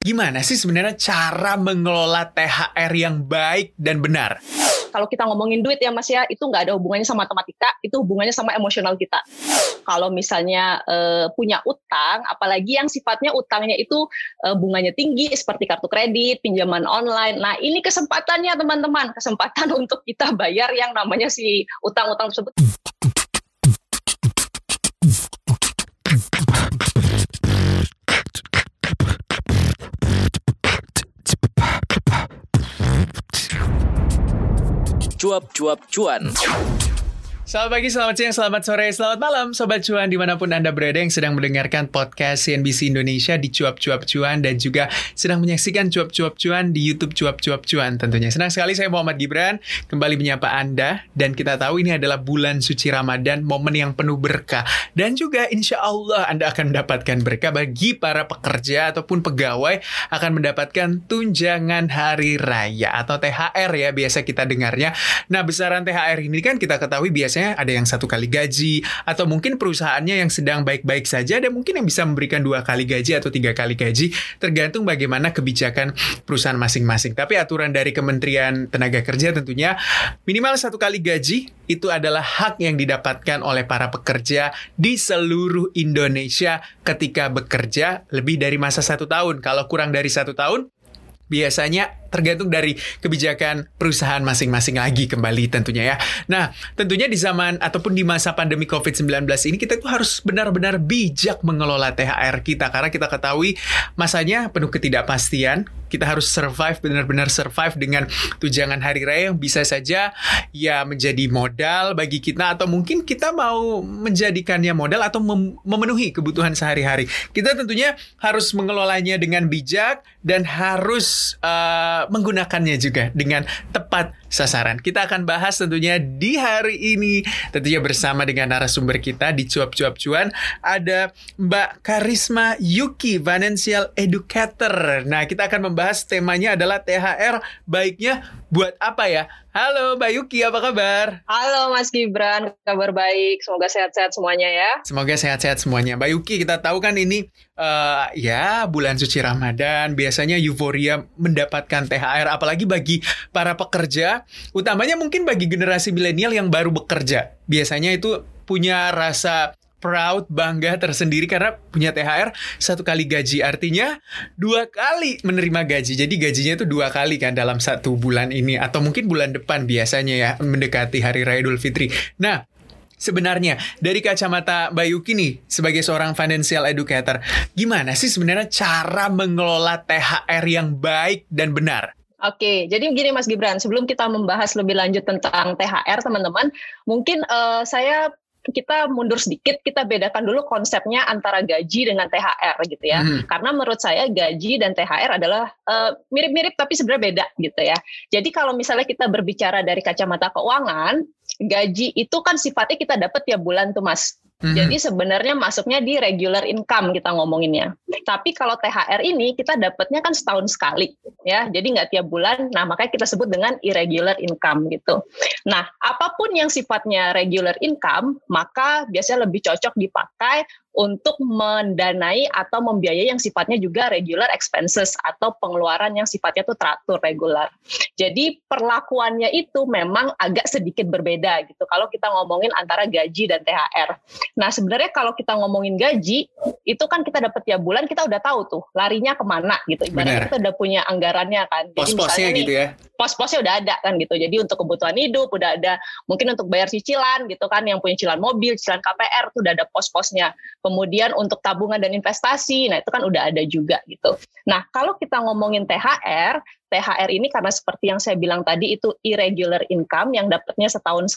Gimana sih sebenarnya cara mengelola THR yang baik dan benar? Kalau kita ngomongin duit ya Mas ya, itu nggak ada hubungannya sama matematika, itu hubungannya sama emosional kita. Kalau misalnya e, punya utang, apalagi yang sifatnya utangnya itu e, bunganya tinggi seperti kartu kredit, pinjaman online. Nah ini kesempatannya teman-teman, kesempatan untuk kita bayar yang namanya si utang-utang tersebut. Cuap-cuap cuan. Selamat pagi, selamat siang, selamat sore, selamat malam Sobat Cuan di mana pun Anda berada yang sedang mendengarkan podcast CNBC Indonesia di Cuap-Cuap Cuan dan juga sedang menyaksikan Cuap-Cuap Cuan di Youtube Cuap-Cuap Cuan tentunya. Senang sekali saya Muhammad Gibran kembali menyapa Anda dan kita tahu ini adalah bulan suci Ramadan, momen yang penuh berkah dan juga insya Allah Anda akan mendapatkan berkah bagi para pekerja ataupun pegawai akan mendapatkan tunjangan hari raya atau THR ya biasa kita dengarnya. Nah besaran THR ini kan kita ketahui biasanya biasanya ada yang satu kali gaji atau mungkin perusahaannya yang sedang baik-baik saja dan mungkin yang bisa memberikan dua kali gaji atau tiga kali gaji tergantung bagaimana kebijakan perusahaan masing-masing. Tapi aturan dari Kementerian Tenaga Kerja tentunya minimal satu kali gaji itu adalah hak yang didapatkan oleh para pekerja di seluruh Indonesia ketika bekerja lebih dari masa satu tahun. Kalau kurang dari satu tahun, biasanya tergantung dari kebijakan perusahaan masing-masing lagi kembali tentunya ya. Nah, tentunya di zaman ataupun di masa pandemi COVID-19 ini kita tuh harus benar-benar bijak mengelola THR kita karena kita ketahui masanya penuh ketidakpastian. Kita harus survive benar-benar survive dengan tunjangan hari raya yang bisa saja ya menjadi modal bagi kita atau mungkin kita mau menjadikannya modal atau mem memenuhi kebutuhan sehari-hari. Kita tentunya harus mengelolanya dengan bijak dan harus uh, menggunakannya juga dengan tepat sasaran. Kita akan bahas tentunya di hari ini tentunya bersama dengan narasumber kita di cuap-cuap cuan ada Mbak Karisma Yuki Financial Educator. Nah, kita akan membahas temanya adalah THR baiknya buat apa ya? Halo Mbak Yuki, apa kabar? Halo Mas Gibran, kabar baik. Semoga sehat-sehat semuanya ya. Semoga sehat-sehat semuanya. Mbak Yuki, kita tahu kan ini uh, ya bulan suci Ramadan, biasanya euforia mendapatkan THR apalagi bagi para pekerja utamanya mungkin bagi generasi milenial yang baru bekerja. Biasanya itu punya rasa proud, bangga tersendiri karena punya THR satu kali gaji. Artinya dua kali menerima gaji. Jadi gajinya itu dua kali kan dalam satu bulan ini. Atau mungkin bulan depan biasanya ya mendekati Hari Raya Idul Fitri. Nah, sebenarnya dari kacamata Mbak Yuki nih sebagai seorang financial educator, gimana sih sebenarnya cara mengelola THR yang baik dan benar? Oke, jadi begini Mas Gibran, sebelum kita membahas lebih lanjut tentang THR teman-teman, mungkin uh, saya kita mundur sedikit, kita bedakan dulu konsepnya antara gaji dengan THR gitu ya. Hmm. Karena menurut saya gaji dan THR adalah uh, mirip-mirip tapi sebenarnya beda gitu ya. Jadi kalau misalnya kita berbicara dari kacamata keuangan, gaji itu kan sifatnya kita dapat tiap bulan tuh Mas. Hmm Jadi sebenarnya masuknya di regular income kita ngomonginnya. Tapi kalau THR ini kita dapatnya kan setahun sekali ya. Jadi nggak tiap bulan. Nah, makanya kita sebut dengan irregular income gitu. Nah, apa pun yang sifatnya regular income, maka biasanya lebih cocok dipakai untuk mendanai atau membiayai yang sifatnya juga regular expenses atau pengeluaran yang sifatnya itu teratur regular. Jadi perlakuannya itu memang agak sedikit berbeda gitu kalau kita ngomongin antara gaji dan THR. Nah sebenarnya kalau kita ngomongin gaji itu kan kita dapat tiap bulan kita udah tahu tuh larinya ke mana gitu. Ibaratnya kita udah punya anggarannya kan. Pos-posnya gitu ya. Pos-posnya udah ada kan gitu. Jadi untuk kebutuhan hidup udah ada mungkin untuk bayar cicilan gitu kan yang punya cicilan mobil, cicilan KPR tuh udah ada pos-posnya kemudian untuk tabungan dan investasi, nah itu kan udah ada juga gitu. Nah kalau kita ngomongin THR, THR ini karena seperti yang saya bilang tadi itu irregular income yang dapatnya setahun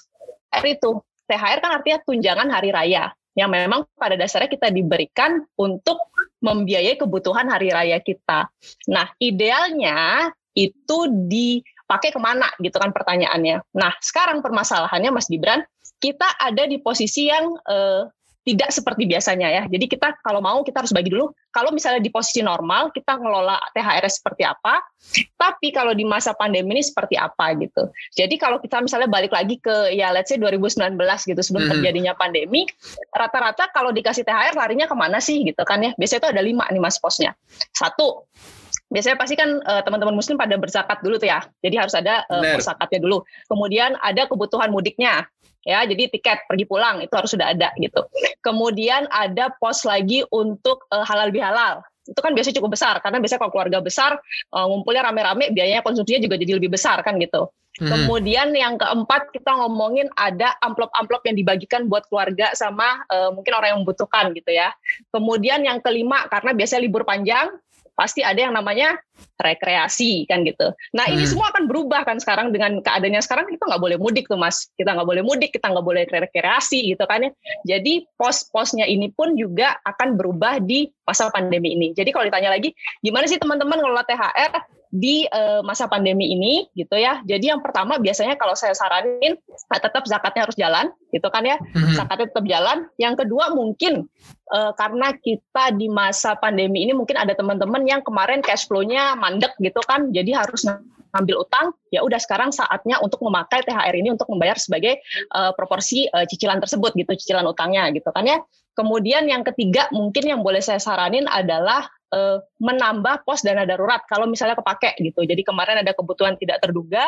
itu. THR kan artinya tunjangan hari raya yang memang pada dasarnya kita diberikan untuk membiayai kebutuhan hari raya kita. Nah idealnya itu dipakai ke mana gitu kan pertanyaannya. Nah sekarang permasalahannya Mas Gibran, kita ada di posisi yang eh, tidak seperti biasanya ya. Jadi kita kalau mau kita harus bagi dulu. Kalau misalnya di posisi normal kita ngelola THR seperti apa, tapi kalau di masa pandemi ini seperti apa gitu. Jadi kalau kita misalnya balik lagi ke ya let's say 2019 gitu sebelum hmm. terjadinya pandemi, rata-rata kalau dikasih THR larinya ke mana sih gitu kan ya? Biasanya itu ada lima nih mas posnya. Satu biasanya pasti kan uh, teman-teman muslim pada berzakat dulu tuh ya. Jadi harus ada uh, zakatnya dulu. Kemudian ada kebutuhan mudiknya ya jadi tiket pergi pulang itu harus sudah ada gitu kemudian ada pos lagi untuk uh, halal bihalal itu kan biasanya cukup besar karena biasanya kalau keluarga besar uh, ngumpulnya rame-rame biayanya konsumsinya juga jadi lebih besar kan gitu Hmm. Kemudian yang keempat kita ngomongin ada amplop-amplop yang dibagikan buat keluarga sama uh, mungkin orang yang membutuhkan gitu ya. Kemudian yang kelima karena biasanya libur panjang pasti ada yang namanya rekreasi kan gitu. Nah hmm. ini semua akan berubah kan sekarang dengan keadaannya sekarang kita nggak boleh mudik tuh mas, kita nggak boleh mudik, kita nggak boleh rekreasi gitu kan ya. Jadi pos-posnya ini pun juga akan berubah di masa pandemi ini. Jadi kalau ditanya lagi, gimana sih teman-teman ngelola THR? Di uh, masa pandemi ini gitu ya. Jadi yang pertama biasanya kalau saya saranin uh, tetap zakatnya harus jalan gitu kan ya. Mm-hmm. Zakatnya tetap jalan. Yang kedua mungkin uh, karena kita di masa pandemi ini mungkin ada teman-teman yang kemarin cash flow-nya mandek gitu kan. Jadi harus ngambil utang, ya udah sekarang saatnya untuk memakai THR ini untuk membayar sebagai uh, proporsi uh, cicilan tersebut gitu, cicilan utangnya gitu kan ya. Kemudian yang ketiga mungkin yang boleh saya saranin adalah uh, menambah pos dana darurat kalau misalnya kepake gitu. Jadi kemarin ada kebutuhan tidak terduga,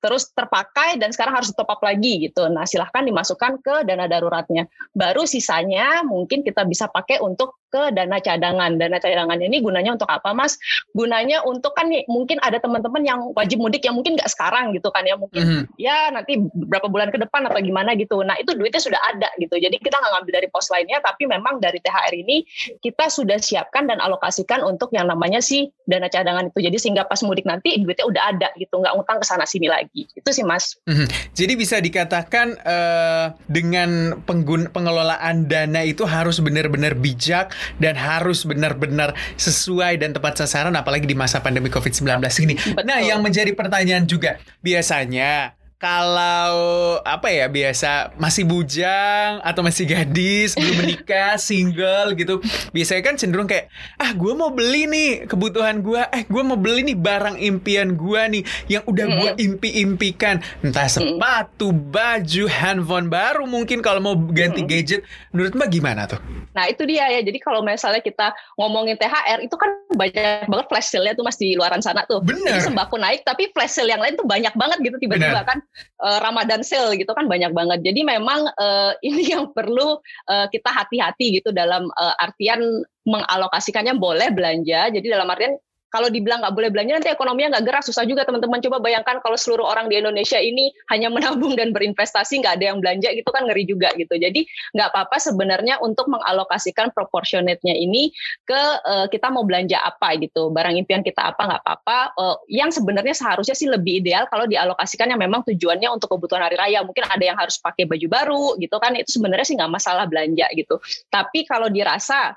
terus terpakai dan sekarang harus top up lagi gitu. Nah silahkan dimasukkan ke dana daruratnya. Baru sisanya mungkin kita bisa pakai untuk ke dana cadangan. Dana cadangan ini gunanya untuk apa, Mas? Gunanya untuk kan nih, mungkin ada teman-teman yang wajib mudik yang mungkin nggak sekarang gitu kan ya, mungkin mm -hmm. ya nanti beberapa bulan ke depan atau gimana gitu. Nah itu duitnya sudah ada gitu. Jadi kita nggak ngambil dari pos lainnya, tapi memang dari THR ini kita sudah siapkan dan alokasikan untuk yang namanya si dana cadangan itu. Jadi sehingga pas mudik nanti duitnya udah ada gitu, nggak ngutang ke sana sini lagi. Itu sih, Mas. Mm -hmm. Jadi bisa dikatakan uh, dengan penggun pengelolaan dana itu harus benar-benar bijak dan harus benar-benar sesuai dan tepat sasaran apalagi di masa pandemi Covid-19 ini. Nah, yang menjadi pertanyaan juga biasanya kalau apa ya biasa masih bujang atau masih gadis belum menikah single gitu biasanya kan cenderung kayak ah gue mau beli nih kebutuhan gue eh gue mau beli nih barang impian gue nih yang udah gue impi-impikan. Entah sepatu baju handphone baru mungkin kalau mau ganti gadget. Menurut mbak gimana tuh? Nah itu dia ya. Jadi kalau misalnya kita ngomongin THR itu kan banyak banget flash sale-nya tuh mas di luaran sana tuh. Bener. jadi sembako naik tapi flash sale yang lain tuh banyak banget gitu tiba-tiba kan uh, Ramadan sale gitu kan banyak banget. Jadi memang uh, ini yang perlu uh, kita hati-hati gitu dalam uh, artian mengalokasikannya boleh belanja. Jadi dalam artian kalau dibilang nggak boleh belanja nanti ekonominya nggak gerak. Susah juga teman-teman. Coba bayangkan kalau seluruh orang di Indonesia ini hanya menabung dan berinvestasi nggak ada yang belanja gitu kan ngeri juga gitu. Jadi nggak apa-apa sebenarnya untuk mengalokasikan proportionate-nya ini ke uh, kita mau belanja apa gitu. Barang impian kita apa nggak apa-apa. Uh, yang sebenarnya seharusnya sih lebih ideal kalau dialokasikan yang memang tujuannya untuk kebutuhan hari raya. Mungkin ada yang harus pakai baju baru gitu kan. Itu sebenarnya sih nggak masalah belanja gitu. Tapi kalau dirasa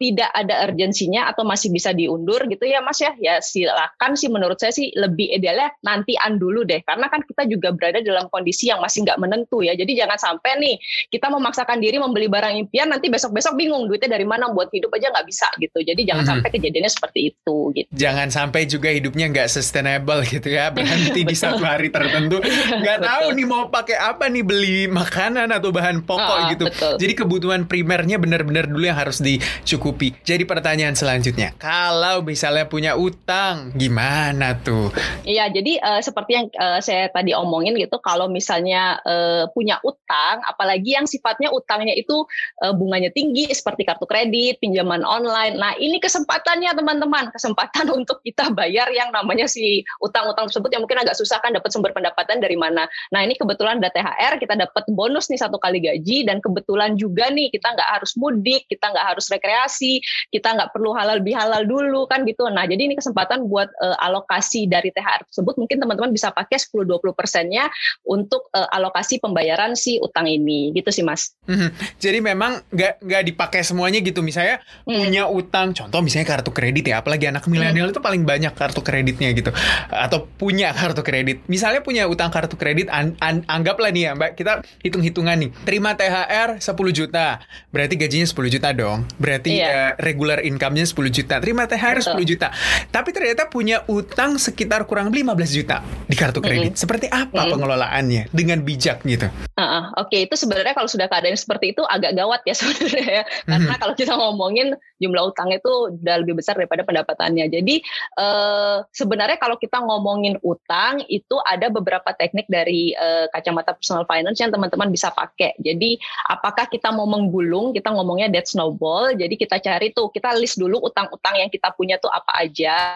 tidak ada urgensinya atau masih bisa diundur gitu ya Mas ya? Ya silakan sih menurut saya sih lebih idealnya nantian dulu deh. Karena kan kita juga berada dalam kondisi yang masih nggak menentu ya. Jadi jangan sampai nih kita memaksakan diri membeli barang impian nanti besok-besok bingung duitnya dari mana buat hidup aja nggak bisa gitu. Jadi jangan hmm. sampai kejadiannya seperti itu gitu. Jangan sampai juga hidupnya nggak sustainable gitu ya. Berhenti di satu hari tertentu. Nggak tahu nih mau pakai apa nih beli makanan atau bahan pokok ah, gitu. betul. jadi kebutuhan primernya benar-benar dulu yang harus dicukupi mencukupi. Jadi pertanyaan selanjutnya, kalau misalnya punya utang, gimana tuh? Iya, jadi uh, seperti yang uh, saya tadi omongin gitu, kalau misalnya uh, punya utang, apalagi yang sifatnya utangnya itu uh, bunganya tinggi, seperti kartu kredit, pinjaman online. Nah, ini kesempatannya teman-teman, kesempatan untuk kita bayar yang namanya si utang-utang tersebut yang mungkin agak susah kan dapat sumber pendapatan dari mana. Nah, ini kebetulan ada THR, kita dapat bonus nih satu kali gaji, dan kebetulan juga nih kita nggak harus mudik, kita nggak harus rekreasi, alokasi, kita nggak perlu halal bihalal dulu kan gitu. Nah, jadi ini kesempatan buat uh, alokasi dari THR tersebut mungkin teman-teman bisa pakai 10-20 persennya untuk uh, alokasi pembayaran si utang ini gitu sih Mas. Hmm, jadi memang nggak nggak dipakai semuanya gitu. Misalnya hmm. punya utang, contoh misalnya kartu kredit ya, apalagi anak milenial hmm. itu paling banyak kartu kreditnya gitu. Atau punya kartu kredit. Misalnya punya utang kartu kredit, an, an, anggaplah nih ya Mbak, kita hitung-hitungan nih. Terima THR 10 juta, berarti gajinya 10 juta dong. Berarti iya regular income-nya 10 juta, terima THR Betul. 10 juta. Tapi ternyata punya utang sekitar kurang lebih 15 juta di kartu kredit. Mm -hmm. Seperti apa mm -hmm. pengelolaannya dengan bijak gitu? Uh, Oke, okay. itu sebenarnya kalau sudah keadaan seperti itu agak gawat ya sebenarnya ya. Karena mm-hmm. kalau kita ngomongin jumlah utang itu udah lebih besar daripada pendapatannya. Jadi uh, sebenarnya kalau kita ngomongin utang itu ada beberapa teknik dari uh, kacamata personal finance yang teman-teman bisa pakai. Jadi apakah kita mau menggulung, kita ngomongnya debt snowball. Jadi kita cari tuh, kita list dulu utang-utang yang kita punya tuh apa aja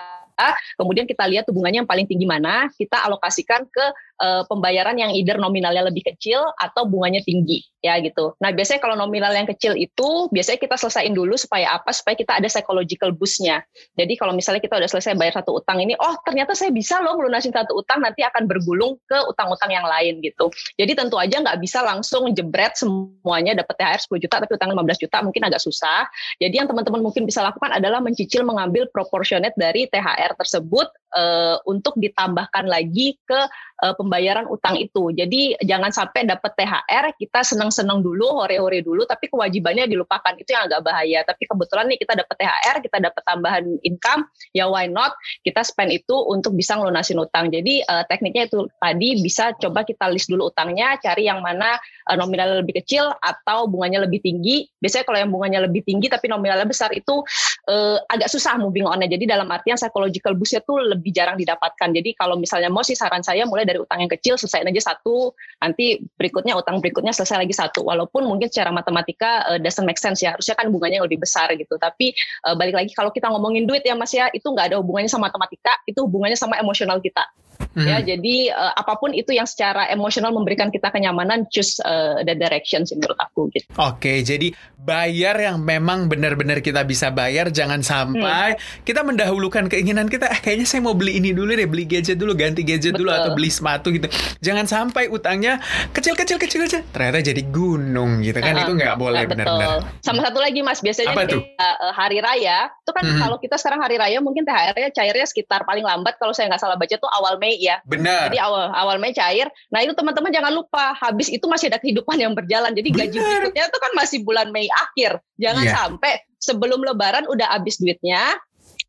kemudian kita lihat hubungannya yang paling tinggi mana, kita alokasikan ke uh, pembayaran yang either nominalnya lebih kecil atau bunganya tinggi ya gitu. Nah biasanya kalau nominal yang kecil itu biasanya kita selesaiin dulu supaya apa? Supaya kita ada psychological boostnya. Jadi kalau misalnya kita udah selesai bayar satu utang ini, oh ternyata saya bisa loh melunasin satu utang nanti akan bergulung ke utang-utang yang lain gitu. Jadi tentu aja nggak bisa langsung jebret semuanya dapat THR 10 juta tapi utang 15 juta mungkin agak susah. Jadi yang teman-teman mungkin bisa lakukan adalah mencicil mengambil proportionate dari THR tersebut uh, untuk ditambahkan lagi ke uh, pembayaran utang itu. Jadi jangan sampai dapat THR kita senang-senang dulu, hore-hore dulu, tapi kewajibannya dilupakan. Itu yang agak bahaya. Tapi kebetulan nih kita dapat THR, kita dapat tambahan income, ya why not? Kita spend itu untuk bisa ngelunasin utang. Jadi uh, tekniknya itu tadi bisa coba kita list dulu utangnya, cari yang mana uh, nominal lebih kecil atau bunganya lebih tinggi. Biasanya kalau yang bunganya lebih tinggi tapi nominalnya besar itu uh, agak susah moving on-nya. Jadi dalam artian psychological boost itu lebih jarang didapatkan. Jadi kalau misalnya mau sih saran saya mulai dari utang yang kecil selesaiin aja satu, nanti berikutnya utang berikutnya selesai lagi satu. Walaupun mungkin secara matematika uh, doesn't make sense ya, harusnya kan bunganya lebih besar gitu. Tapi uh, balik lagi kalau kita ngomongin duit ya Mas ya, itu nggak ada hubungannya sama matematika, itu hubungannya sama emosional kita. Hmm. Ya, jadi uh, apa pun itu yang secara emosional memberikan kita kenyamanan, choose uh, the direction sih menurut aku gitu. Oke, jadi bayar yang memang benar-benar kita bisa bayar, jangan sampai hmm. kita mendahulukan keinginan kita. Eh, kayaknya saya mau beli ini dulu deh, beli gadget dulu, ganti gadget Betul. dulu atau beli sepatu gitu. Jangan sampai utangnya kecil-kecil kecil-kecil, ternyata jadi gunung gitu kan? Uh, itu nggak boleh benar-benar. Sama satu lagi mas, biasanya Apa tuh? Uh, hari raya itu kan hmm. kalau kita sekarang hari raya mungkin THR-nya cairnya sekitar paling lambat kalau saya nggak salah baca tuh awal Mei ya. Benar. Jadi awal awal Mei cair. Nah itu teman-teman jangan lupa habis itu masih ada kehidupan yang berjalan. Jadi gaji berikutnya itu kan masih bulan Mei akhir. Jangan yeah. sampai sebelum Lebaran udah habis duitnya,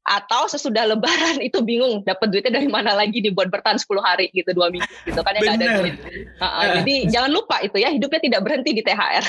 atau sesudah lebaran itu bingung dapat duitnya dari mana lagi dibuat bertahan 10 hari gitu dua minggu gitu kan ya ada duit. Uh, uh, jadi jangan lupa itu ya hidupnya tidak berhenti di THR.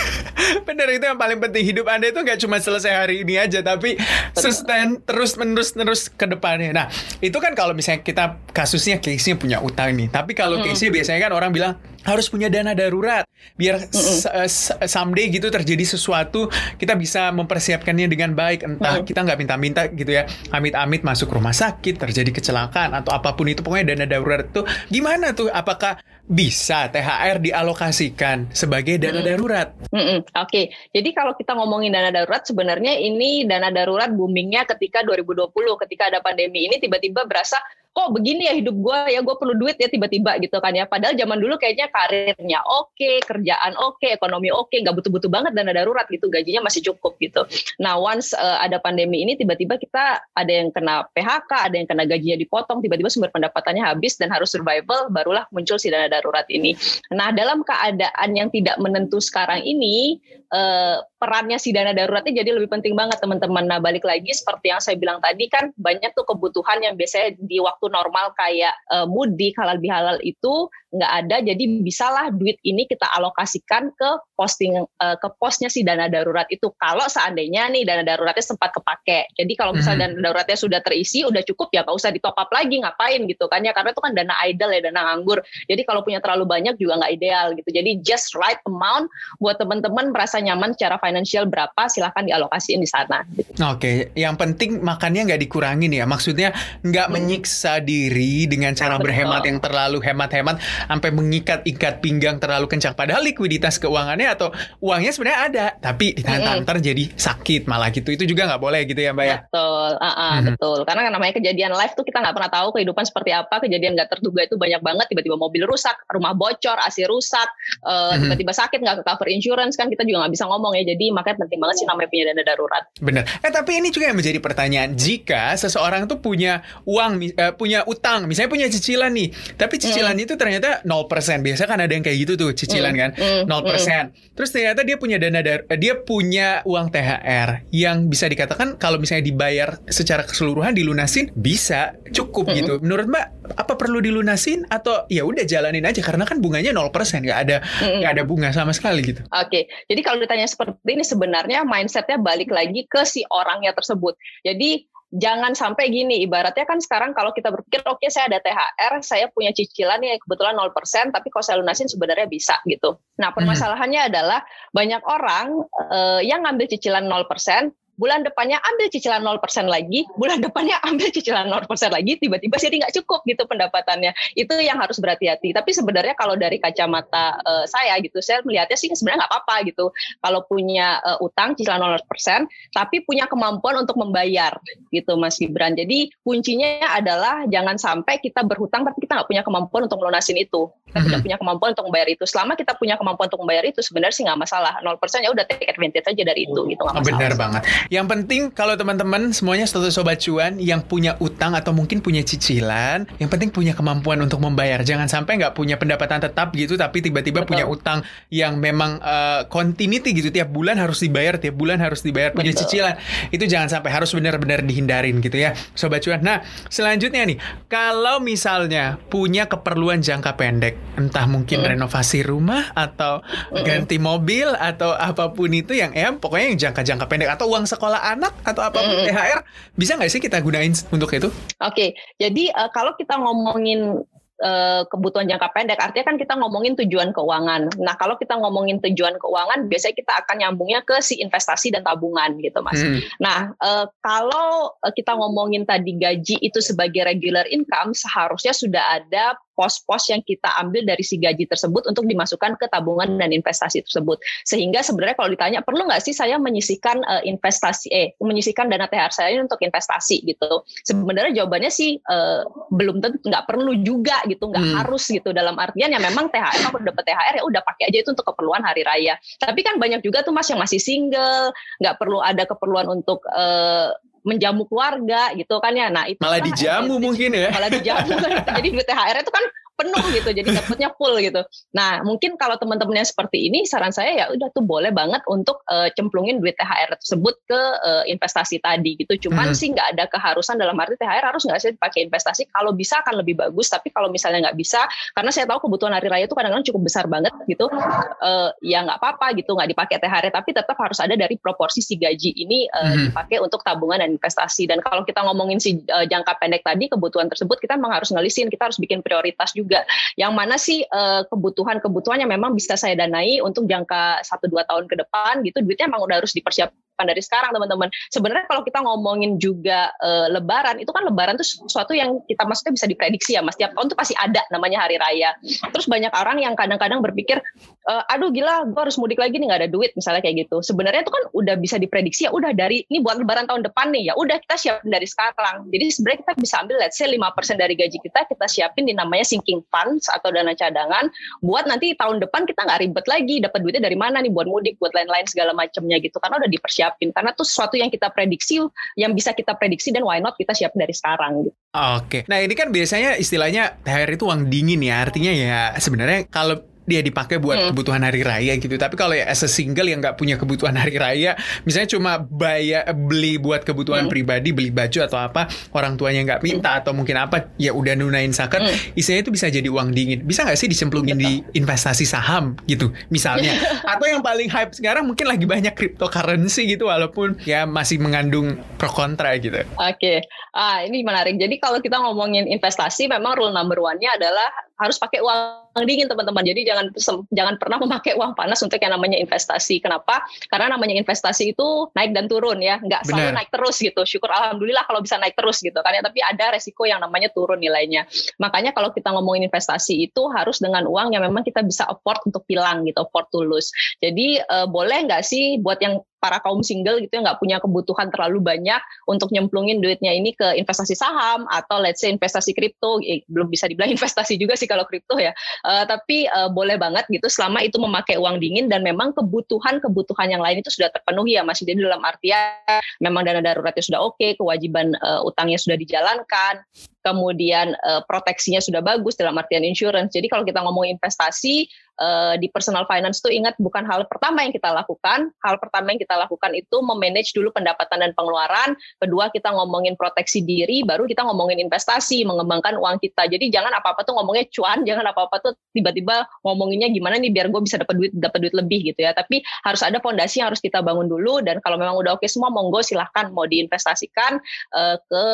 Bener itu yang paling penting hidup anda itu nggak cuma selesai hari ini aja tapi sustain terus menerus terus ke depannya. Nah itu kan kalau misalnya kita kasusnya case-nya punya utang nih tapi kalau hmm. case-nya biasanya kan orang bilang harus punya dana darurat. Biar mm -mm. someday gitu terjadi sesuatu kita bisa mempersiapkannya dengan baik. Entah mm kita nggak minta-minta gitu ya amit-amit masuk rumah sakit terjadi kecelakaan atau apa pun itu pokoknya dana darurat itu gimana tuh? Apakah bisa THR dialokasikan sebagai dana darurat. Mm -mm. Oke, okay. jadi kalau kita ngomongin dana darurat, sebenarnya ini dana darurat boomingnya ketika 2020, ketika ada pandemi ini tiba-tiba berasa kok begini ya hidup gue ya gue perlu duit ya tiba-tiba gitu kan ya padahal zaman dulu kayaknya karirnya oke okay, kerjaan oke okay, ekonomi oke okay, nggak butuh-butuh banget dana darurat gitu gajinya masih cukup gitu nah once uh, ada pandemi ini tiba-tiba kita ada yang kena PHK ada yang kena gajinya dipotong tiba-tiba sumber pendapatannya habis dan harus survival barulah muncul si dana darurat ini nah dalam keadaan yang tidak menentu sekarang ini uh, perannya si dana daruratnya jadi lebih penting banget teman-teman. Nah balik lagi seperti yang saya bilang tadi kan banyak tuh kebutuhan yang biasanya di waktu normal kayak uh, mudik halal bihalal itu nggak ada jadi bisalah duit ini kita alokasikan ke posting uh, ke posnya si dana darurat itu kalau seandainya nih dana daruratnya sempat kepake jadi kalau misalnya hmm. dana daruratnya sudah terisi udah cukup ya nggak usah di top up lagi ngapain gitu kan ya karena itu kan dana idle ya dana nganggur jadi kalau punya terlalu banyak juga nggak ideal gitu jadi just right amount buat teman-teman merasa nyaman secara financial berapa silahkan dialokasiin di sana gitu. oke okay. yang penting makannya nggak dikurangin ya maksudnya nggak hmm. menyiksa diri dengan cara Betul. berhemat yang terlalu hemat-hemat sampai mengikat-ikat pinggang terlalu kencang. Padahal likuiditas keuangannya atau uangnya sebenarnya ada, tapi ditahan-tahan jadi sakit malah gitu. Itu juga nggak boleh gitu ya Mbak ya? Betul, uh -uh, betul. Karena kan namanya kejadian live tuh kita nggak pernah tahu kehidupan seperti apa. Kejadian nggak terduga itu banyak banget. Tiba-tiba mobil rusak, rumah bocor, AC rusak, uh, hmm. tiba-tiba sakit nggak ke cover insurance kan kita juga nggak bisa ngomong ya. Jadi makanya penting banget sih namanya punya dana darurat. Bener. Eh tapi ini juga yang menjadi pertanyaan. Jika seseorang tuh punya uang, uh, punya utang, misalnya punya cicilan nih, tapi cicilan hmm. itu ternyata ternyata 0%. Biasa kan ada yang kayak gitu tuh cicilan mm, kan. Mm, 0%. Mm. Terus ternyata dia punya dana dar dia punya uang THR yang bisa dikatakan kalau misalnya dibayar secara keseluruhan dilunasin bisa cukup mm. gitu. Menurut Mbak apa perlu dilunasin atau ya udah jalanin aja karena kan bunganya 0% nggak ada nggak mm. ada bunga sama sekali gitu. Oke. Okay. Jadi kalau ditanya seperti ini sebenarnya mindsetnya balik lagi ke si orangnya tersebut. Jadi jangan sampai gini ibaratnya kan sekarang kalau kita berpikir oke okay, saya ada THR saya punya cicilan ya kebetulan 0% tapi kalau saya lunasin sebenarnya bisa gitu nah permasalahannya hmm. adalah banyak orang uh, yang ngambil cicilan 0% bulan depannya ambil cicilan 0% lagi, bulan depannya ambil cicilan 0% lagi, tiba-tiba jadi nggak cukup gitu pendapatannya. Itu yang harus berhati-hati. Tapi sebenarnya kalau dari kacamata uh, saya gitu, saya melihatnya sih sebenarnya nggak apa-apa gitu. Kalau punya uh, utang cicilan 0%, tapi punya kemampuan untuk membayar gitu Mas Gibran. Jadi kuncinya adalah jangan sampai kita berhutang tapi kita nggak punya kemampuan untuk melunasin itu. Kita tidak mhm. punya kemampuan untuk membayar itu. Selama kita punya kemampuan untuk membayar itu sebenarnya sih nggak masalah. 0% ya udah take advantage aja dari itu gitu nggak masalah. Benar banget. Yang penting kalau teman-teman semuanya satu sobat cuan yang punya utang atau mungkin punya cicilan, yang penting punya kemampuan untuk membayar. Jangan sampai nggak punya pendapatan tetap gitu, tapi tiba-tiba punya utang yang memang uh, continuity gitu tiap bulan harus dibayar, tiap bulan harus dibayar punya Betul. cicilan. Itu jangan sampai harus benar-benar dihindarin gitu ya, sobat cuan. Nah selanjutnya nih, kalau misalnya punya keperluan jangka pendek, entah mungkin hmm. renovasi rumah atau hmm. ganti mobil atau apa pun itu yang ya pokoknya yang jangka-jangka pendek atau uang sekolah anak atau apa pun mm. THR bisa nggak sih kita gunain untuk itu? Oke, okay. jadi uh, kalau kita ngomongin uh, kebutuhan jangka pendek, artinya kan kita ngomongin tujuan keuangan. Nah, kalau kita ngomongin tujuan keuangan, biasanya kita akan nyambungnya ke si investasi dan tabungan gitu, Mas. Hmm. Nah, uh, kalau kita ngomongin tadi gaji itu sebagai regular income, seharusnya sudah ada pos-pos yang kita ambil dari si gaji tersebut untuk dimasukkan ke tabungan dan investasi tersebut. Sehingga sebenarnya kalau ditanya perlu nggak sih saya menyisikan uh, investasi, eh menyisikan dana THR saya ini untuk investasi gitu. Sebenarnya jawabannya sih uh, belum tentu nggak perlu juga gitu, nggak hmm. harus gitu. Dalam artian ya memang THR kalau dapat THR ya udah pakai aja itu untuk keperluan hari raya. Tapi kan banyak juga tuh mas yang masih single, nggak perlu ada keperluan untuk uh, menjamu keluarga gitu kan ya. Nah, itu malah dijamu mungkin ya. Malah dijamu kan. Jadi THR itu kan penuh gitu jadi dapatnya full gitu nah mungkin kalau teman-temannya seperti ini saran saya ya udah tuh boleh banget untuk uh, cemplungin duit THR tersebut ke uh, investasi tadi gitu cuman hmm. sih nggak ada keharusan dalam arti THR harus nggak sih dipakai investasi kalau bisa akan lebih bagus tapi kalau misalnya nggak bisa karena saya tahu kebutuhan hari raya itu kadang-kadang cukup besar banget gitu uh, ya nggak apa-apa gitu nggak dipakai THR tapi tetap harus ada dari proporsi si gaji ini uh, hmm. dipakai untuk tabungan dan investasi dan kalau kita ngomongin si uh, jangka pendek tadi kebutuhan tersebut kita memang harus ngelisin kita harus bikin prioritas juga juga. Yang mana sih uh, kebutuhan-kebutuhan yang memang bisa saya danai untuk jangka 1-2 tahun ke depan gitu, duitnya memang udah harus dipersiapkan dari sekarang teman-teman. Sebenarnya kalau kita ngomongin juga uh, Lebaran, itu kan Lebaran itu sesuatu yang kita maksudnya bisa diprediksi ya, mas. Tiap tahun tuh pasti ada namanya hari raya. Terus banyak orang yang kadang-kadang berpikir, e, aduh gila, gue harus mudik lagi nih nggak ada duit, misalnya kayak gitu. Sebenarnya itu kan udah bisa diprediksi ya, udah dari ini buat Lebaran tahun depan nih ya, udah kita siapin dari sekarang. Jadi sebenarnya kita bisa ambil let's say 5% dari gaji kita, kita siapin di namanya sinking funds atau dana cadangan, buat nanti tahun depan kita nggak ribet lagi, dapat duitnya dari mana nih buat mudik, buat lain-lain segala macamnya gitu, karena udah dipersiapkan siapin karena itu sesuatu yang kita prediksi yang bisa kita prediksi dan why not kita siapin dari sekarang gitu. Oke. Nah, ini kan biasanya istilahnya THR itu uang dingin ya. Artinya ya sebenarnya kalau dia dipakai buat hmm. kebutuhan hari raya gitu. Tapi kalau ya as a single yang nggak punya kebutuhan hari raya, misalnya cuma bayar beli buat kebutuhan hmm. pribadi, beli baju atau apa, orang tuanya nggak minta hmm. atau mungkin apa, ya udah nunain zakat, hmm. istilahnya itu bisa jadi uang dingin. Bisa nggak sih dicemplungin di investasi saham gitu, misalnya? atau yang paling hype sekarang mungkin lagi banyak cryptocurrency gitu, walaupun ya masih mengandung pro kontra gitu. Oke, okay. ah ini menarik. Jadi kalau kita ngomongin investasi, memang rule number one-nya adalah harus pakai uang dingin teman-teman. Jadi jangan jangan pernah memakai uang panas untuk yang namanya investasi. Kenapa? Karena namanya investasi itu naik dan turun ya, nggak selalu naik terus gitu. Syukur alhamdulillah kalau bisa naik terus gitu kan ya. Tapi ada resiko yang namanya turun nilainya. Makanya kalau kita ngomongin investasi itu harus dengan uang yang memang kita bisa afford untuk hilang gitu, afford to lose. Jadi uh, boleh nggak sih buat yang para kaum single gitu ya nggak punya kebutuhan terlalu banyak untuk nyemplungin duitnya ini ke investasi saham atau let's say investasi kripto eh, belum bisa dibilang investasi juga sih kalau kripto ya uh, tapi uh, boleh banget gitu selama itu memakai uang dingin dan memang kebutuhan-kebutuhan yang lain itu sudah terpenuhi ya masih jadi dalam artian memang dana daruratnya sudah oke okay, kewajiban uh, utangnya sudah dijalankan kemudian uh, proteksinya sudah bagus dalam artian insurance. Jadi kalau kita ngomong investasi uh, di personal finance tuh ingat bukan hal pertama yang kita lakukan. Hal pertama yang kita lakukan itu memanage dulu pendapatan dan pengeluaran. Kedua kita ngomongin proteksi diri, baru kita ngomongin investasi, mengembangkan uang kita. Jadi jangan apa-apa tuh ngomongnya cuan, jangan apa-apa tuh tiba-tiba ngomonginnya gimana nih biar gue bisa dapat duit dapat duit lebih gitu ya. Tapi harus ada fondasi yang harus kita bangun dulu dan kalau memang udah oke semua monggo silahkan mau diinvestasikan uh, ke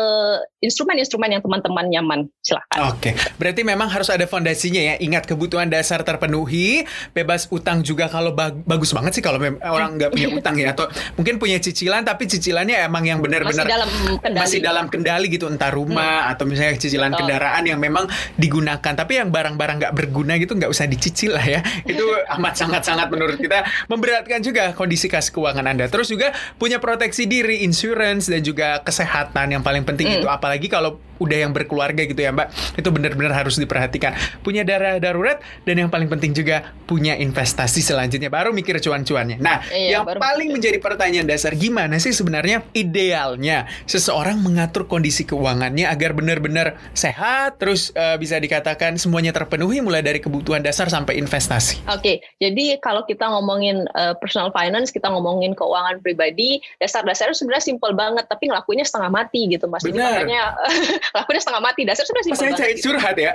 instrumen-instrumen yang teman teman nyaman. Silahkan. Oke, okay. berarti memang harus ada fondasinya ya. Ingat kebutuhan dasar terpenuhi, bebas utang juga kalau bag bagus banget sih kalau orang nggak punya utang ya atau mungkin punya cicilan tapi cicilannya emang yang benar-benar masih dalam kendali. Masih dalam kendali gitu entah rumah hmm. atau misalnya cicilan Betul. kendaraan yang memang digunakan. Tapi yang barang-barang nggak berguna gitu nggak usah dicicil lah ya. Itu amat sangat-sangat menurut kita memberatkan juga kondisi kas keuangan Anda. Terus juga punya proteksi diri, insurance dan juga kesehatan yang paling penting hmm. itu apalagi kalau udah yang berkeluarga gitu ya Mbak. Itu benar-benar harus diperhatikan. Punya darah darurat dan yang paling penting juga punya investasi selanjutnya. Baru mikir cuan-cuannya. Nah iya, yang paling mikir. menjadi pertanyaan dasar gimana sih sebenarnya idealnya seseorang mengatur kondisi keuangannya agar benar-benar sehat terus uh, bisa dikatakan semuanya terpenuhi mulai dari kebutuhan dasar sampai investasi? Oke okay, jadi kalau kita ngomongin uh, personal finance kita ngomongin keuangan pribadi dasar-dasarnya sebenarnya simpel banget tapi ngelakuinnya setengah mati gitu mas. Benar. jadi makanya lakunya setengah mati dasar sudah simpel banget. Saya curhat ya.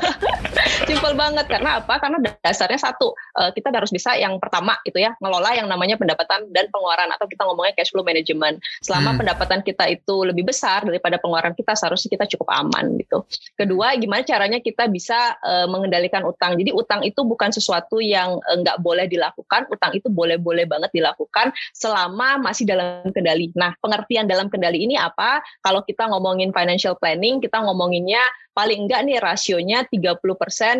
simpel banget karena apa? Karena dasarnya satu uh, kita harus bisa yang pertama itu ya ngelola yang namanya pendapatan dan pengeluaran atau kita ngomongnya cash flow management. Selama hmm. pendapatan kita itu lebih besar daripada pengeluaran kita seharusnya kita cukup aman gitu. Kedua gimana caranya kita bisa uh, mengendalikan utang. Jadi utang itu bukan sesuatu yang eh, nggak uh, boleh dilakukan. Utang itu boleh-boleh banget dilakukan selama masih dalam kendali. Nah pengertian dalam kendali ini apa? Kalau kita ngomongin financial financial planning kita ngomonginnya paling enggak nih rasionya 30%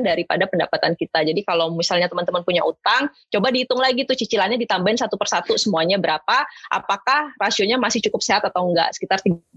daripada pendapatan kita. Jadi kalau misalnya teman-teman punya utang, coba dihitung lagi tuh cicilannya ditambahin satu persatu semuanya berapa, apakah rasionya masih cukup sehat atau enggak, sekitar 30%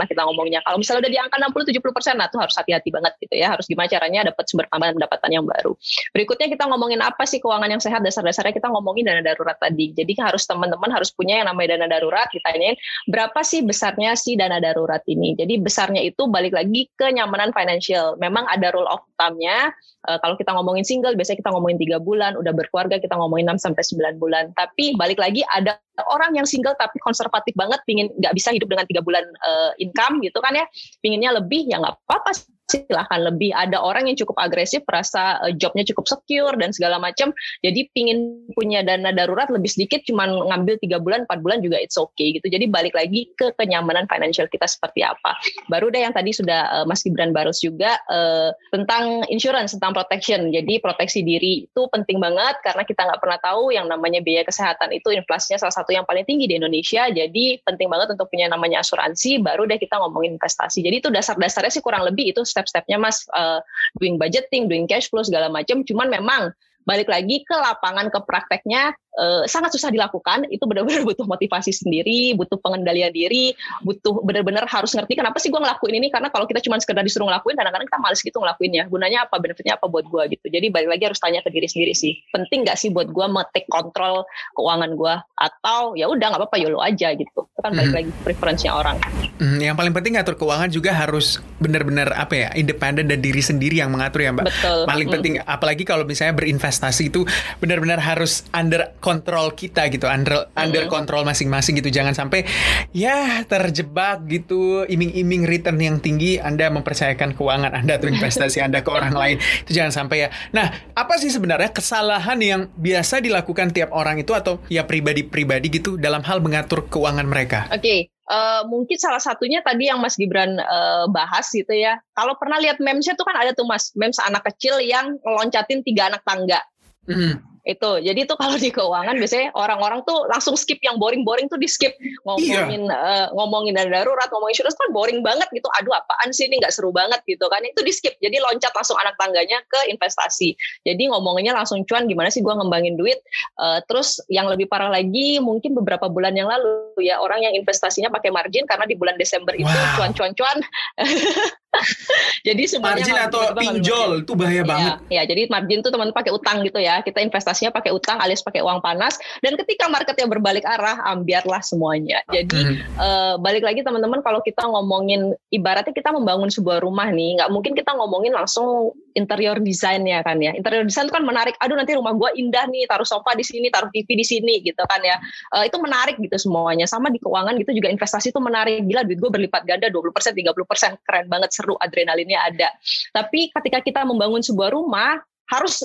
lah kita ngomongnya. Kalau misalnya udah di angka 60-70%, nah tuh harus hati-hati banget gitu ya, harus gimana caranya dapat sumber tambahan pendapatan yang baru. Berikutnya kita ngomongin apa sih keuangan yang sehat, dasar-dasarnya kita ngomongin dana darurat tadi. Jadi harus teman-teman harus punya yang namanya dana darurat, ditanyain berapa sih besarnya si dana darurat ini. Jadi besarnya itu balik lagi ke nyamanan financial. Memang ada rule of thumb-nya. Uh, kalau kita ngomongin single, biasanya kita ngomongin tiga bulan. Udah berkeluarga, kita ngomongin 6 sampai 9 bulan. Tapi balik lagi ada orang yang single tapi konservatif banget, pingin nggak bisa hidup dengan tiga bulan uh, income gitu kan ya. Pinginnya lebih, ya nggak apa-apa silahkan lebih. Ada orang yang cukup agresif, rasa uh, jobnya cukup secure dan segala macam. Jadi pingin punya dana darurat lebih sedikit, cuman ngambil tiga bulan, empat bulan juga it's okay gitu. Jadi balik lagi ke kenyamanan financial kita seperti apa. Baru deh yang tadi sudah uh, Mas Gibran Barus juga uh, tentang insurance, tentang protection. Jadi proteksi diri itu penting banget karena kita nggak pernah tahu yang namanya biaya kesehatan itu inflasinya salah satu yang paling tinggi di Indonesia. Jadi penting banget untuk punya namanya asuransi. Baru deh kita ngomongin investasi. Jadi itu dasar-dasarnya sih kurang lebih itu step-stepnya mas uh, doing budgeting, doing cash flow segala macam. Cuman memang balik lagi ke lapangan ke prakteknya uh, sangat susah dilakukan. Itu benar-benar butuh motivasi sendiri butuh pengendalian diri butuh benar-benar harus ngerti kenapa sih gue ngelakuin ini. Karena kalau kita cuma sekedar disuruh ngelakuin kadang-kadang kita males gitu ngelakuinnya. Gunanya apa? Benefitnya apa buat gue gitu. Jadi balik lagi harus tanya ke diri sendiri sih. Penting gak sih buat gue metik kontrol keuangan gue atau ya udah nggak apa-apa yolo aja gitu. Itu kan balik hmm. lagi preferensinya orang. Hmm, yang paling penting ngatur keuangan juga harus benar-benar apa ya independen dan diri sendiri yang mengatur ya mbak. Betul. paling hmm. penting apalagi kalau misalnya berinvestasi investasi itu benar-benar harus under kontrol kita gitu, under mm-hmm. under kontrol masing-masing gitu. Jangan sampai ya terjebak gitu iming-iming return yang tinggi Anda mempercayakan keuangan Anda atau investasi Anda ke orang lain. Itu jangan sampai ya. Nah, apa sih sebenarnya kesalahan yang biasa dilakukan tiap orang itu atau ya pribadi-pribadi gitu dalam hal mengatur keuangan mereka? Oke. Okay. Uh, mungkin salah satunya tadi yang Mas Gibran uh, bahas gitu ya. Kalau pernah lihat memesnya tuh kan ada tuh Mas, memes anak kecil yang ngeloncatin tiga anak tangga. Mm. Itu. Jadi itu kalau di keuangan biasanya orang-orang tuh langsung skip yang boring-boring tuh di skip ngomongin iya. uh, ngomongin dana darurat, ngomongin insurance kan boring banget gitu. Aduh apaan sih ini nggak seru banget gitu kan. Itu di skip. Jadi loncat langsung anak tangganya ke investasi. Jadi ngomonginnya langsung cuan gimana sih gua ngembangin duit. Uh, terus yang lebih parah lagi mungkin beberapa bulan yang lalu ya orang yang investasinya pakai margin karena di bulan Desember itu cuan-cuan-cuan jadi semuanya margin atau pinjol itu bahaya ya, banget. Ya, jadi margin itu teman-teman pakai utang gitu ya. Kita investasinya pakai utang alias pakai uang panas dan ketika marketnya berbalik arah ambiarlah semuanya. Jadi hmm. uh, balik lagi teman-teman kalau kita ngomongin ibaratnya kita membangun sebuah rumah nih, nggak mungkin kita ngomongin langsung interior design ya kan ya. Interior design itu kan menarik. Aduh nanti rumah gua indah nih, taruh sofa di sini, taruh TV di sini gitu kan ya. Uh, itu menarik gitu semuanya. Sama di keuangan gitu juga investasi itu menarik. Gila duit gue berlipat ganda 20%, 30%. Keren banget seru adrenalinnya ada. Tapi ketika kita membangun sebuah rumah, harus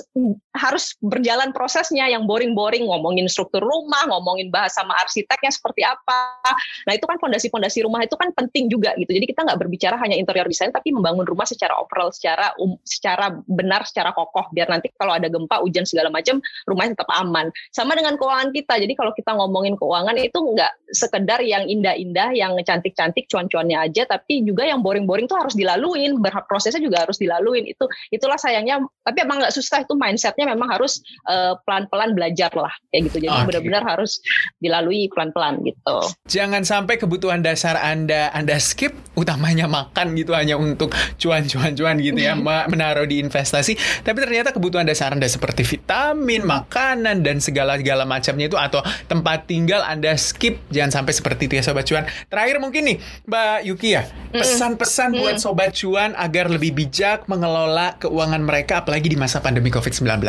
harus berjalan prosesnya yang boring-boring ngomongin struktur rumah, ngomongin bahas sama arsiteknya seperti apa. Nah itu kan fondasi-fondasi rumah itu kan penting juga gitu. Jadi kita nggak berbicara hanya interior design tapi membangun rumah secara overall, secara um, secara benar, secara kokoh biar nanti kalau ada gempa, hujan segala macam rumahnya tetap aman. Sama dengan keuangan kita. Jadi kalau kita ngomongin keuangan itu nggak sekedar yang indah-indah, yang cantik-cantik, cuan-cuannya aja, tapi juga yang boring-boring tuh harus dilaluin, prosesnya juga harus dilaluin. Itu itulah sayangnya. Tapi emang nggak susah itu mindsetnya memang harus uh, pelan-pelan belajar lah kayak gitu. Jadi okay. benar-benar harus dilalui pelan-pelan gitu. Jangan sampai kebutuhan dasar Anda Anda skip utamanya makan gitu hanya untuk cuan-cuan-cuan gitu ya menaruh di investasi. Tapi ternyata kebutuhan dasar Anda seperti vitamin, makanan dan segala-segala macamnya itu atau tempat tinggal Anda skip. Jangan sampai seperti itu ya sobat cuan. Terakhir mungkin nih Mbak Yuki ya, pesan-pesan buat sobat cuan agar lebih bijak mengelola keuangan mereka apalagi di masa pandemi COVID-19.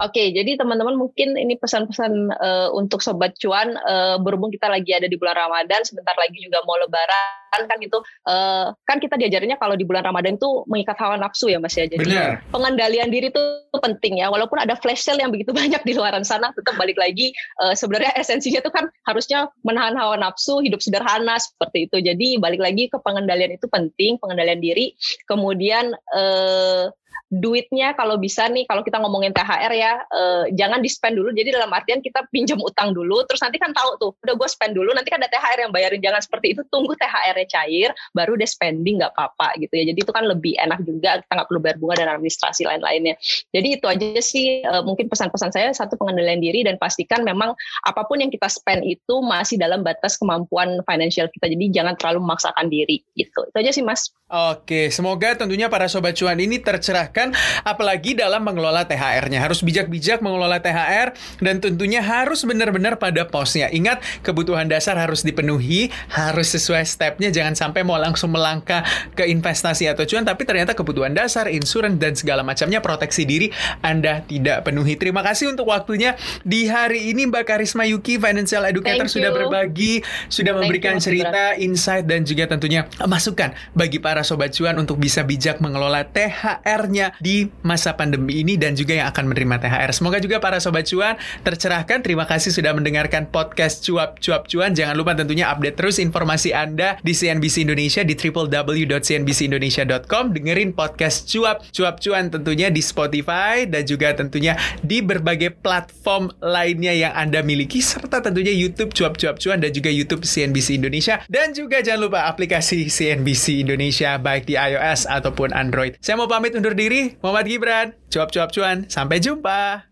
Oke, jadi teman-teman mungkin ini pesan-pesan uh, untuk sobat cuan uh, berhubung kita lagi ada di bulan Ramadan, sebentar lagi juga mau lebaran kan itu uh, kan kita diajarinnya kalau di bulan Ramadan itu mengikat hawa nafsu ya Mas ya. Jadi Bener. pengendalian diri itu penting ya. Walaupun ada flash sale yang begitu banyak di luaran sana, tetap balik lagi uh, sebenarnya esensinya itu kan harusnya menahan hawa nafsu, hidup sederhana seperti itu. Jadi balik lagi ke pengendalian itu penting, pengendalian diri. Kemudian uh, duitnya kalau bisa nih kalau kita ngomongin THR ya uh, jangan di spend dulu. Jadi dalam artian kita pinjam utang dulu terus nanti kan tahu tuh udah gue spend dulu nanti kan ada THR yang bayarin. Jangan seperti itu tunggu THR-nya cair baru deh spending nggak apa-apa gitu ya. Jadi itu kan lebih enak juga kita nggak perlu bayar bunga dan administrasi lain-lainnya. Jadi itu aja sih uh, mungkin pesan-pesan saya satu pengendalian diri dan pastikan memang apa pun yang kita spend itu masih dalam batas kemampuan financial kita. Jadi jangan terlalu memaksakan diri gitu. Itu aja sih mas. Oke, semoga tentunya para sobat cuan ini tercerahkan apalagi dalam mengelola THR-nya. Harus bijak-bijak mengelola THR dan tentunya harus benar-benar pada posnya. Ingat, kebutuhan dasar harus dipenuhi, harus sesuai stepnya. Jangan sampai mau langsung melangkah ke investasi atau cuan, tapi ternyata kebutuhan dasar, insurans dan segala macamnya proteksi diri Anda tidak penuhi. Terima kasih untuk waktunya di hari ini Mbak Karisma Yuki, Financial Educator sudah berbagi, sudah memberikan you, cerita, insight dan juga tentunya masukan bagi para Sobat Cuan untuk bisa bijak mengelola Di masa pandemi ini dan juga yang akan menerima THR. Semoga juga para Sobat Cuan tercerahkan. Terima kasih sudah mendengarkan podcast Cuap Cuap Cuan. Jangan lupa tentunya update terus informasi Anda di CNBC Indonesia di www.cnbcindonesia.com. Dengerin podcast Cuap Cuap Cuan tentunya di Spotify dan juga tentunya di berbagai platform lainnya yang Anda miliki serta tentunya YouTube Cuap Cuap Cuan dan juga YouTube CNBC Indonesia dan juga jangan lupa aplikasi CNBC Indonesia baik di iOS ataupun Android. Saya mau pamit undur diri, Muhammad Gibran, cuap-cuap cuan, sampai jumpa.